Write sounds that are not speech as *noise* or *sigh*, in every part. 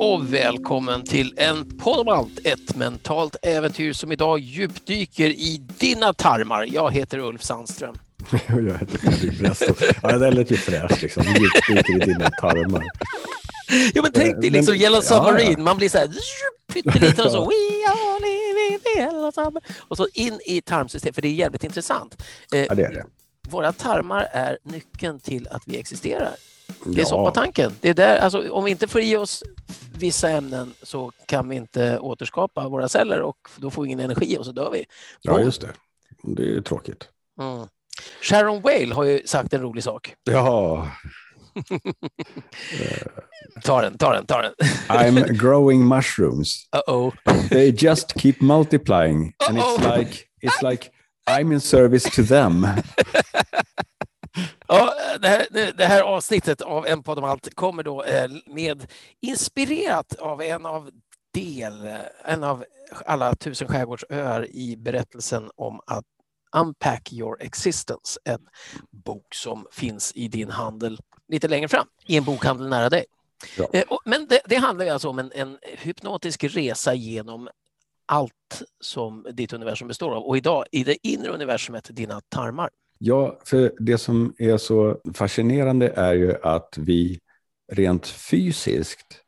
Och välkommen till en podd om allt, ett mentalt äventyr som idag djupdyker i dina tarmar. Jag heter Ulf Sandström. *laughs* Jag heter Fredrik Bresto. Ja, det lät ju fräscht liksom. Djupdyker i dina tarmar. Jo men tänk dig Eh, liksom men- Yellow ja, Submarine, ja. man blir så här *laughs* pytteliten och så We are Yellow Submarine. Och så in i tarmsystemet, för det är jävligt intressant. Eh, Ja, det är det. Våra tarmar är nyckeln till att vi existerar. Det är Ja. soppatanken. Det är där, alltså, om vi inte får i oss vissa ämnen så kan vi inte återskapa våra celler och då får vi ingen energi och så dör vi. Ja, just det. Det är tråkigt. Mm. Sharon Whale har ju sagt en rolig sak. Ja, *laughs* Ta den, ta den, ta den. I'm *laughs* growing mushrooms. Uh-oh. They just keep multiplying and it's like, it's like I'm in service to them. *laughs* Ja, det, här, det- det här avsnittet av En podd om allt kommer då eh, med inspirerat av en av del, en av alla tusen skärgårdsöar i berättelsen om att Unpack your existence, en bok som finns i din handel lite längre fram, i en bokhandel nära dig. Ja. Eh, Men det, det handlar alltså om en, en hypnotisk resa genom allt som ditt universum består av och idag i det inre universumet, dina tarmar. Ja, för det som är så fascinerande är ju att vi rent fysiskt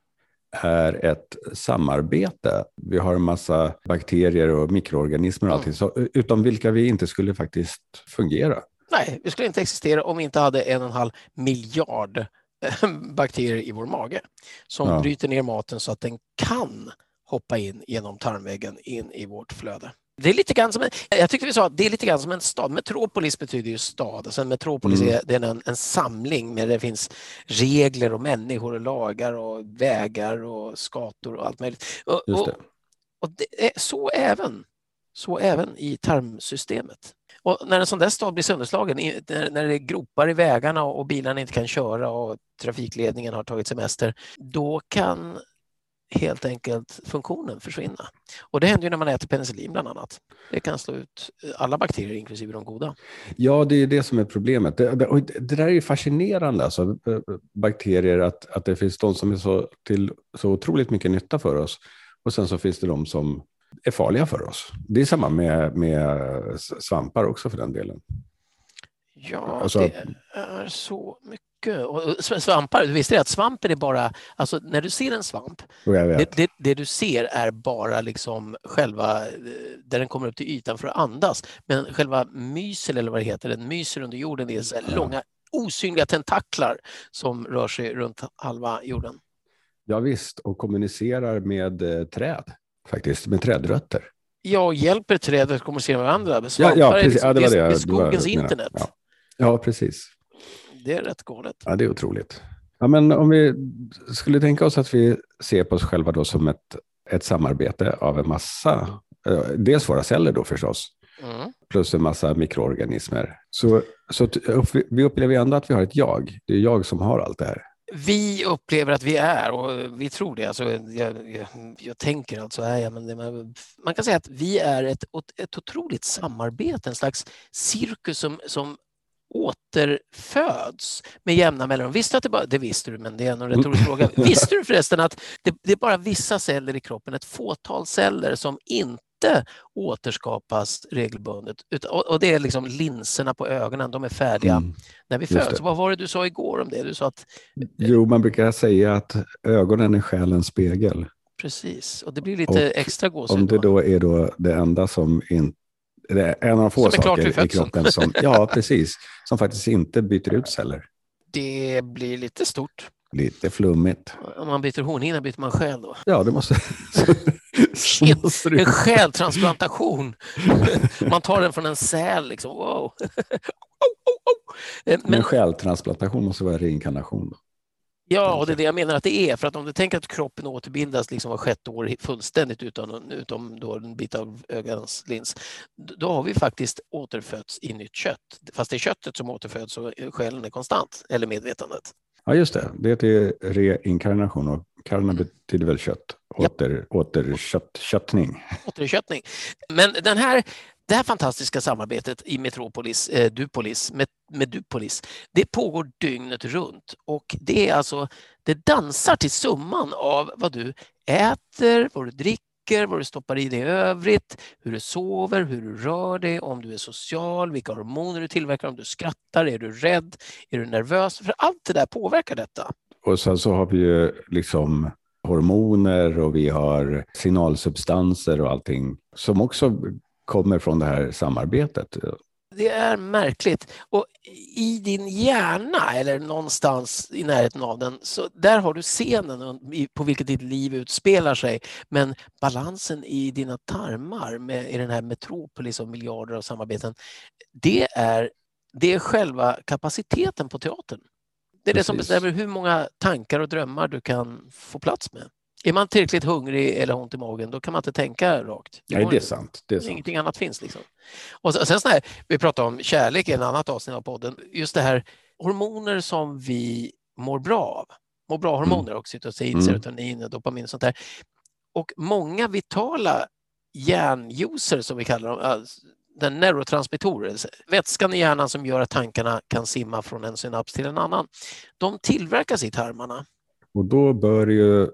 är ett samarbete. Vi har en massa bakterier och mikroorganismer och allting, så, utan vilka vi inte skulle faktiskt fungera. Nej, vi skulle inte existera om vi inte hade en och en halv miljard eh, bakterier i vår mage som Ja. bryter ner maten så att den kan hoppa in genom tarmväggen in i vårt flöde. Det är lite grann som en, jag tyckte vi sa att det är lite grann som en stad. Metropolis betyder ju stad. Alltså en metropolis Mm. är, det är en, en samling där det finns regler och människor och lagar och vägar och skator och allt möjligt. Och, Just och, det. och det är så även, så även i tarmsystemet. Och när en sån där stad blir sönderslagen, när, det är gropar i vägarna och, och bilarna inte kan köra och trafikledningen har tagit semester, då kan helt enkelt funktionen försvinna. Och det händer ju när man äter penicillin bland annat. Det kan slå ut alla bakterier, inklusive de goda. Ja, det är det som är problemet. Det, det, där är ju fascinerande, alltså, eh, bakterier, att, att det finns de som är så, till så otroligt mycket nytta för oss och sen så finns det de som är farliga för oss. Det är samma med, med svampar också för den delen. Ja, Alltså- det är så mycket. Och sv- svampar, du visste det att svampen är bara, alltså när du ser en svamp, Och det, det, det du ser är bara liksom själva, eh, där den kommer upp till ytan för att andas. Men själva mysel eller vad det heter, den myser under jorden, det är så Ja. långa osynliga tentaklar som rör sig runt halva jorden. Ja, visst, och kommunicerar med eh, träd, faktiskt, med trädrötter. Ja, och hjälper träd att kommunicera med varandra. Ja, Svampar ja, är precis. liksom- Ja, det var det. är, är det var skogens jag menade. internet. Ja. ja, precis. Det är rätt galet. Ja, det är otroligt. Ja, men om vi skulle tänka oss att vi ser på oss själva då som ett, ett samarbete av en massa, eh, dels våra celler då förstås, Mm. plus en massa mikroorganismer. Så, så vi upplever ändå att vi har ett jag. Det är jag som har allt det här. Vi upplever att vi är och vi tror det. Alltså, jag, jag, jag tänker alltså, är jag, men det, man- man kan säga att vi är ett, ett otroligt samarbete, en slags cirkus som, som återföds med jämna mellanrum. Visste du att det bara, det visste du, men det är en retorisk *laughs* fråga. Visste du förresten att det, det är bara vissa celler i kroppen, ett fåtal celler som inte återskapas regelbundet. Och, det är liksom linserna på ögonen, de är färdiga Mm. när vi föds. Vad var det du sa igår om det? Du sa att Jo, man brukar säga att ögonen är själens spegel. Precis, och det blir lite Och extra gåshud. Om det då är då det enda som inte det är en av de få saker i kroppen som, *laughs* ja, precis, som faktiskt inte byter ut celler. det blir lite stort. Lite flummigt. Om man byter hornhinna byter man själ då. Ja, det måste, Shit, *laughs* måste En *laughs* själtransplantation. Man tar den från en säl liksom. Wow. Men Men, själtransplantation måste vara reinkarnation. Då. Ja, och det är det jag menar att det är. För att om du tänker att kroppen återbildas liksom var sjätte år fullständigt utan, utom då en bit av ögans lins, då har vi faktiskt återfötts i nytt kött. Fast det är köttet som återföds och själen är konstant, eller medvetandet. Ja, just det. Det heter reinkarnation och karna betyder väl kött. Japp. Åter, återkött, köttning. återköttning. Men den här, det här fantastiska samarbetet i Metropolis, eh, Dupolis, med, med Dupolis, det pågår dygnet runt och det är alltså, det dansar till summan av vad du äter, vad du dricker, vad du stoppar i dig i övrigt, hur du sover, hur du rör dig, om du är social, vilka hormoner du tillverkar, om du skrattar, är du rädd, är du nervös? För allt det där påverkar detta. Och sen så har vi ju liksom hormoner och vi har signalsubstanser och allting som också kommer från det här samarbetet. Det är märkligt. Och i din hjärna, eller någonstans i närheten av den, så där har du scenen på vilket ditt liv utspelar sig. Men balansen i dina tarmar, med, i den här metropolis och miljarder av samarbeten, det är, det är själva kapaciteten på teatern. Det är Precis. det som bestämmer hur många tankar och drömmar du kan få plats med. Är man tillräckligt hungrig eller ont i magen, då kan man inte tänka rakt. Nej, det är sant. Det är sant. Ingenting annat finns. Liksom. Och sen här, vi pratade om kärlek i en annat avsnitt av podden. Just det här hormoner som vi mår bra av. Mår bra-hormoner, mm. oxytocin, mm. serotonin, dopamin och sånt där. Och många vitala hjärnjuicer som vi kallar dem, den neurotransmittorer, vätskan i hjärnan som gör att tankarna kan simma från en synaps till en annan. De tillverkas i tarmarna. Och då bör ju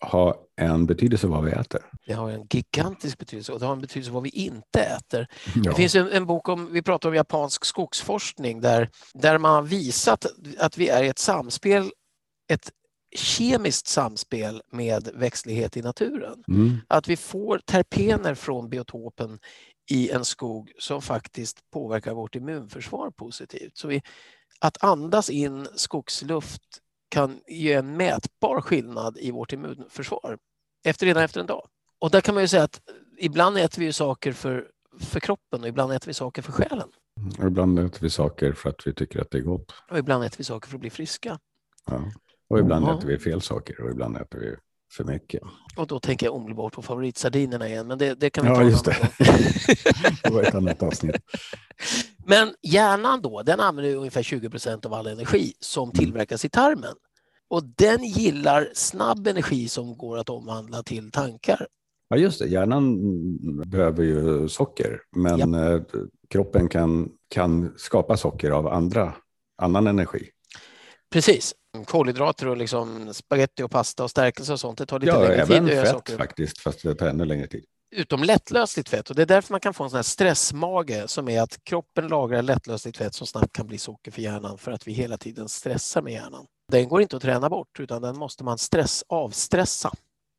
ha en betydelse vad vi äter. Det har en gigantisk betydelse och det har en betydelse vad vi inte äter. Ja. Det finns en, en, bok om, vi pratar om japansk skogsforskning där, där man har visat att vi är i ett samspel, ett kemiskt samspel med växtlighet i naturen. Mm. Att vi får terpener från biotopen i en skog som faktiskt påverkar vårt immunförsvar positivt. Så vi, att andas in skogsluft kan ge en mätbar skillnad i vårt immunförsvar efter, redan efter en dag. Och där kan man ju säga att ibland äter vi saker för, för kroppen och ibland äter vi saker för själen. Och ibland äter vi saker för att vi tycker att det är gott. Och ibland äter vi saker för att bli friska. Ja. Och ibland ja. äter vi fel saker och ibland äter vi för mycket. Och då tänker jag omedelbart på favoritsardinerna igen, men det, det kan vi ja, ta just det. *laughs* det var ett annat avsnitt. Men hjärnan då, den använder ungefär 20 procent av all energi som mm. tillverkas i tarmen. Och den gillar snabb energi som går att omvandla till tankar. Ja, just det. Hjärnan behöver ju socker, men ja. Eh, kroppen kan, kan skapa socker av andra, annan energi. Precis. Kolhydrater och liksom spaghetti och pasta och stärkelse och sånt, det tar lite ja, längre tid. Ja, även fett socker. faktiskt, fast det tar ännu längre tid utom lättlösligt fett och det är därför man kan få en sån här stressmage som är att kroppen lagrar lättlösligt fett som snabbt kan bli socker för hjärnan för att vi hela tiden stressar med hjärnan. Den går inte att träna bort utan den måste man stress, avstressa.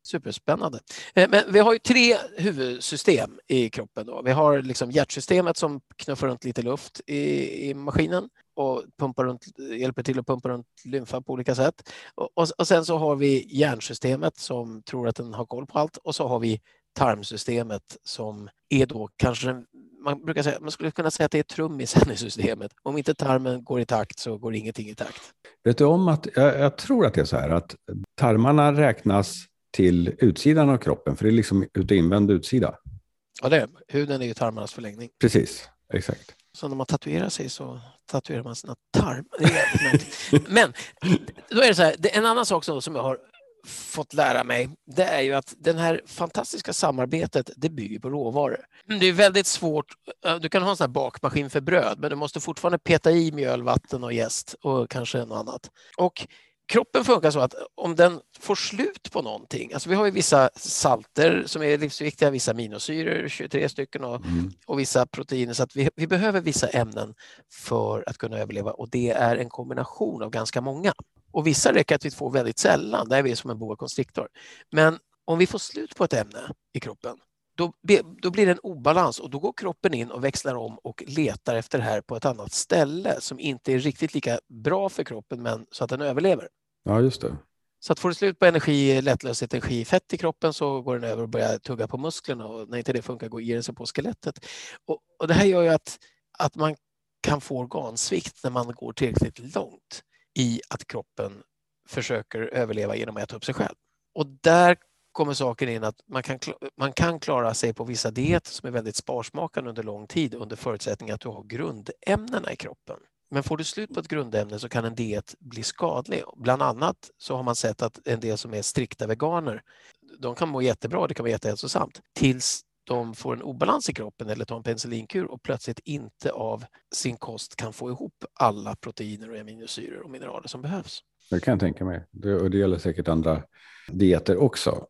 Superspännande. Eh, men vi har ju tre huvudsystem i kroppen. Då. Vi har liksom hjärtsystemet som knuffar runt lite luft i, i maskinen och pumpar runt, hjälper till att pumpa runt lymfa på olika sätt. Och, och, och, sen så har vi hjärnsystemet som tror att den har koll på allt och så har vi tarmsystemet som är då kanske man brukar säga, man skulle kunna säga att det är trummisen *laughs* i systemet. Om inte tarmen går i takt så går ingenting i takt. Vet du om att, jag, jag tror att det är så här att tarmarna räknas till utsidan av kroppen, för det är liksom ut och invänd utsida. Ja, det är Huden är ju tarmarnas förlängning. Precis, exakt. Så när man tatuerar sig så tatuerar man sina tarmar. *laughs* Men då är det så här, det är en annan sak som jag har fått lära mig, det är ju att det här fantastiska samarbetet, det bygger på råvaror. Det är väldigt svårt, du kan ha en sån här bakmaskin för bröd, men du måste fortfarande peta i mjöl, vatten och jäst och kanske något annat. Och kroppen funkar så att om den får slut på någonting, alltså vi har ju vissa salter som är livsviktiga, vissa aminosyror, 23 stycken och, mm. och vissa proteiner, så att vi, vi behöver vissa ämnen för att kunna överleva och det är en kombination av ganska många. Och vissa räcker att vi får väldigt sällan, där är vi som en boa constrictor. Men om vi får slut på ett ämne i kroppen, då, då blir det en obalans och då går kroppen in och växlar om och letar efter det här på ett annat ställe som inte är riktigt lika bra för kroppen men så att den överlever. Ja, just det. Så att får du slut på energi, lättlösligt energi, fett i kroppen så går den över och börjar tugga på musklerna och när inte det funkar går den sig på skelettet. Och, och det här gör ju att, att man kan få organsvikt när man går tillräckligt långt i att kroppen försöker överleva genom att äta upp sig själv. Och där kommer saken in att man kan, man kan klara sig på vissa dieter som är väldigt sparsmakande under lång tid under förutsättning att du har grundämnena i kroppen. Men får du slut på ett grundämne så kan en diet bli skadlig. Bland annat så har man sett att en del som är strikta veganer, de kan må jättebra, det kan vara jättehälsosamt, tills de får en obalans i kroppen eller tar en penicillinkur och plötsligt inte av sin kost kan få ihop alla proteiner och aminosyror och mineraler som behövs. Det kan jag tänka mig. Det, och det gäller säkert andra dieter också.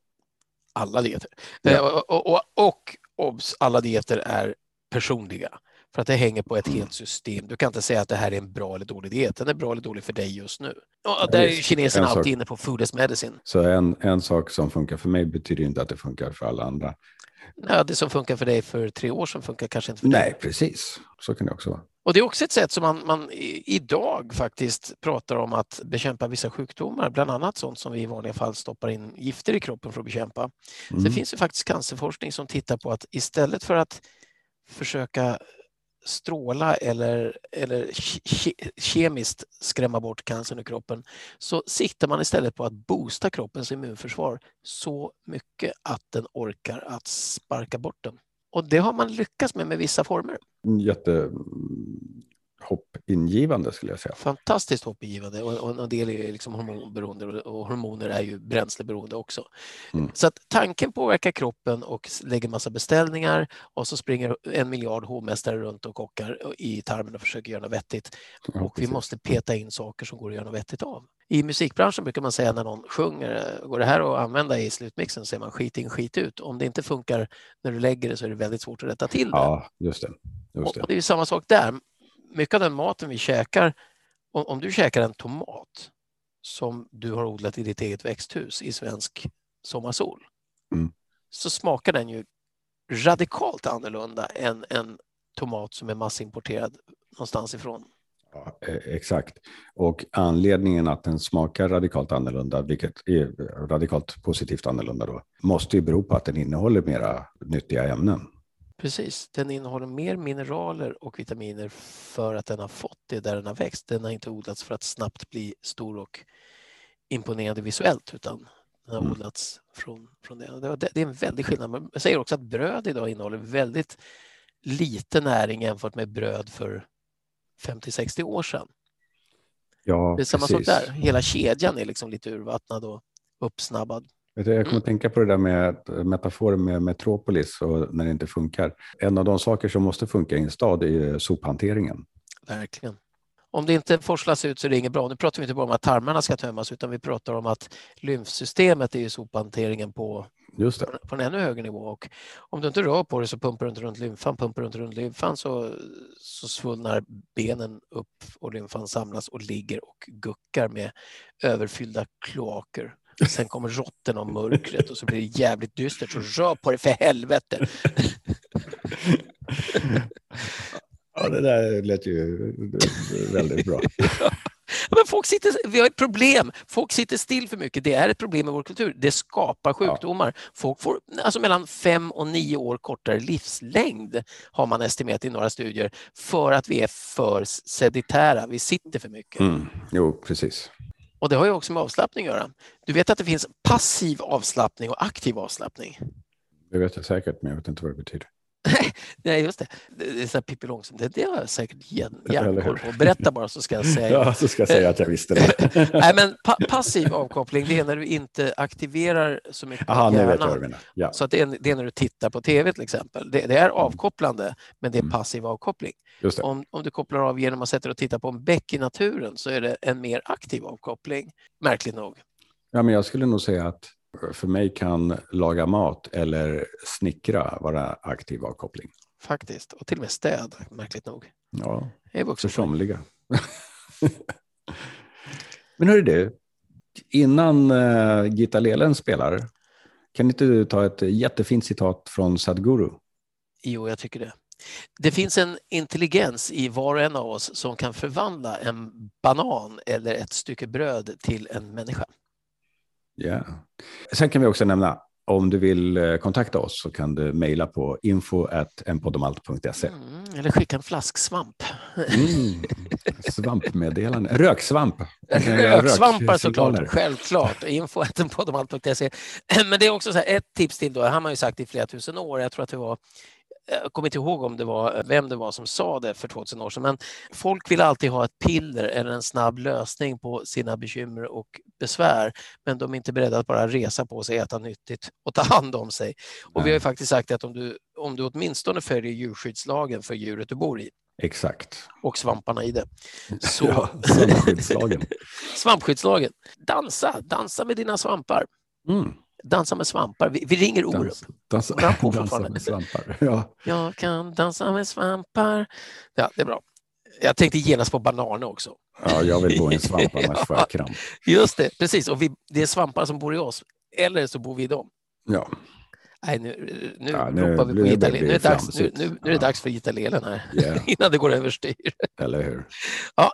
Alla dieter. Ja. Eh, och, och, och, obs, alla dieter är personliga. För att det hänger på ett helt system. Du kan inte säga att det här är en bra eller dålig diet. Den är bra eller dålig för dig just nu. Och där är kineserna alltid inne på food as medicine. Så en, en sak som funkar för mig betyder inte att det funkar för alla andra. Ja, det som funkar för dig för tre år sedan funkar kanske inte för Nej, dig. Nej, precis. Så kan det också vara. Och det är också ett sätt som man, man idag faktiskt pratar om att bekämpa vissa sjukdomar, bland annat sånt som vi i vanliga fall stoppar in gifter i kroppen för att bekämpa. Mm. Så det finns ju faktiskt cancerforskning som tittar på att istället för att försöka stråla eller, eller ke kemiskt skrämma bort cancern ur kroppen så siktar man istället på att boosta kroppens immunförsvar så mycket att den orkar att sparka bort den. Och det har man lyckats med med vissa former. Mm, jätte hoppingivande skulle jag säga. Fantastiskt hoppingivande och, en del är liksom hormonberoende och hormoner är ju bränsleberoende också. Mm. Så att tanken påverkar kroppen och lägger massa beställningar och så springer en miljard hovmästare runt och kockar i tarmen och försöker göra något vettigt. Ja, och vi måste peta in saker som går att göra något vettigt av. I musikbranschen brukar man säga när någon sjunger, går det här att använda i slutmixen säger man skit in, skit ut. Om det inte funkar när du lägger det så är det väldigt svårt att rätta till det. Ja, just det. Just det. Och det är samma sak där mycket av den maten vi käkar, om, du käkar en tomat som du har odlat i ditt eget växthus i svensk sommarsol, mm. så smakar den ju radikalt annorlunda än en tomat som är massimporterad någonstans ifrån. Ja, e, exakt. Och anledningen att den smakar radikalt annorlunda, vilket är radikalt positivt annorlunda då, måste ju bero på att den innehåller mera nyttiga ämnen. Precis, den innehåller mer mineraler och vitaminer för att den har fått det där den har växt. Den har inte odlats för att snabbt bli stor och imponerande visuellt utan den har mm. odlats från, från det. Det är en väldig skillnad. Jag säger också att bröd idag innehåller väldigt lite näring jämfört med bröd för 50-60 år sedan. Ja, det är samma precis. sak där. Hela kedjan är liksom lite urvattnad och uppsnabbad. Jag kommer att mm. tänka på det där med metaforen med Metropolis och när det inte funkar. En av de saker som måste funka i en stad är sophanteringen. Verkligen. Om det inte forslas ut så är det inget bra. Nu pratar vi inte bara om att tarmarna ska tömmas utan vi pratar om att lymfsystemet är ju sophanteringen på, Just det. på en ännu högre nivå. Och om du inte rör på det så pumpar du inte runt lymfan. Pumpar du inte runt lymfan så, så svullnar benen upp och lymfan samlas och ligger och guckar med överfyllda kloaker. Sen kommer råttorna och mörkret och så blir det jävligt dystert. Så rör på det för helvete. Ja, det där lät ju väldigt bra. Men folk sitter, vi har ett problem. Folk sitter still för mycket. Det är ett problem i vår kultur. Det skapar sjukdomar. Ja. Folk får alltså mellan fem och nio år kortare livslängd har man estimerat i några studier för att vi är för seditära. Vi sitter för mycket. Mm. Jo, precis. Och det har ju också med avslappning att göra. Du vet att det finns passiv avslappning och aktiv avslappning? Det vet jag säkert, men jag vet inte vad det betyder. *laughs* Nej, just det. Det är så Pippi Långstrump. Det, det har jag säkert järnkoll på. Berätta bara så ska jag säga. *laughs* ja, så ska jag säga att jag visste det. *laughs* Nej, men pa passiv avkoppling, det är när du inte aktiverar så mycket Aha, hjärnan. Du menar. Ja. Så att det, är, det är när du tittar på tv till exempel. Det, det är avkopplande, men det är mm. passiv avkoppling. Om, om du kopplar av genom att sätta dig och titta på en bäck i naturen så är det en mer aktiv avkoppling, märkligt nog. Ja, men jag skulle nog säga att för mig kan laga mat eller snickra vara aktiv avkoppling. Faktiskt, och till och med städ, märkligt nog. Ja, för somliga. *laughs* Men hörru du, innan uh, Gita Lelen spelar, kan inte du ta ett jättefint citat från Sadhguru? Jo, jag tycker det. Det finns en intelligens i var och en av oss som kan förvandla en banan eller ett stycke bröd till en människa. Ja. Sen kan vi också nämna, om du vill eh, kontakta oss så kan du mejla på info.enpodomalt.se. Mm, eller skicka en flasksvamp. Mm, svampmeddelande. Röksvamp. Röksvampar såklart, självklart. Info.enpodomalt.se. Men det är också så här, ett tips till då, han har ju sagt i flera tusen år, jag tror att det var jag kommer inte ihåg om det var vem det var som sa det för 2000 år sedan, men folk vill alltid ha ett piller eller en snabb lösning på sina bekymmer och besvär, men de är inte beredda att bara resa på sig, äta nyttigt och ta hand om sig. Och vi har ju faktiskt sagt att om du, om du åtminstone följer djurskyddslagen för djuret du bor i, Exakt. och svamparna i det. *laughs* Så... Ja, *laughs* svampskyddslagen. Svampskyddslagen. Dansa, dansa med dina svampar. Mm. Dansa med svampar. Vi, vi ringer Orup. Dans, dansa, dansa fortfarande? med svampar. Ja. Jag kan dansa med svampar. Ja, det är bra. Jag tänkte genast på bananer också. ja, jag vill gå i en svamp annars *laughs* får jag kramp. Just det, precis. Och vi, det är svampar som bor i oss. Eller så bor vi i dem. Ja. Nej, nu, nu Ja, nu ropar vi på blir Nu, är det dags, nu, nu, nu är det Ja. dags för Gitta Lelen här. Yeah. *laughs* Innan det går överstyr. Eller hur? Ja.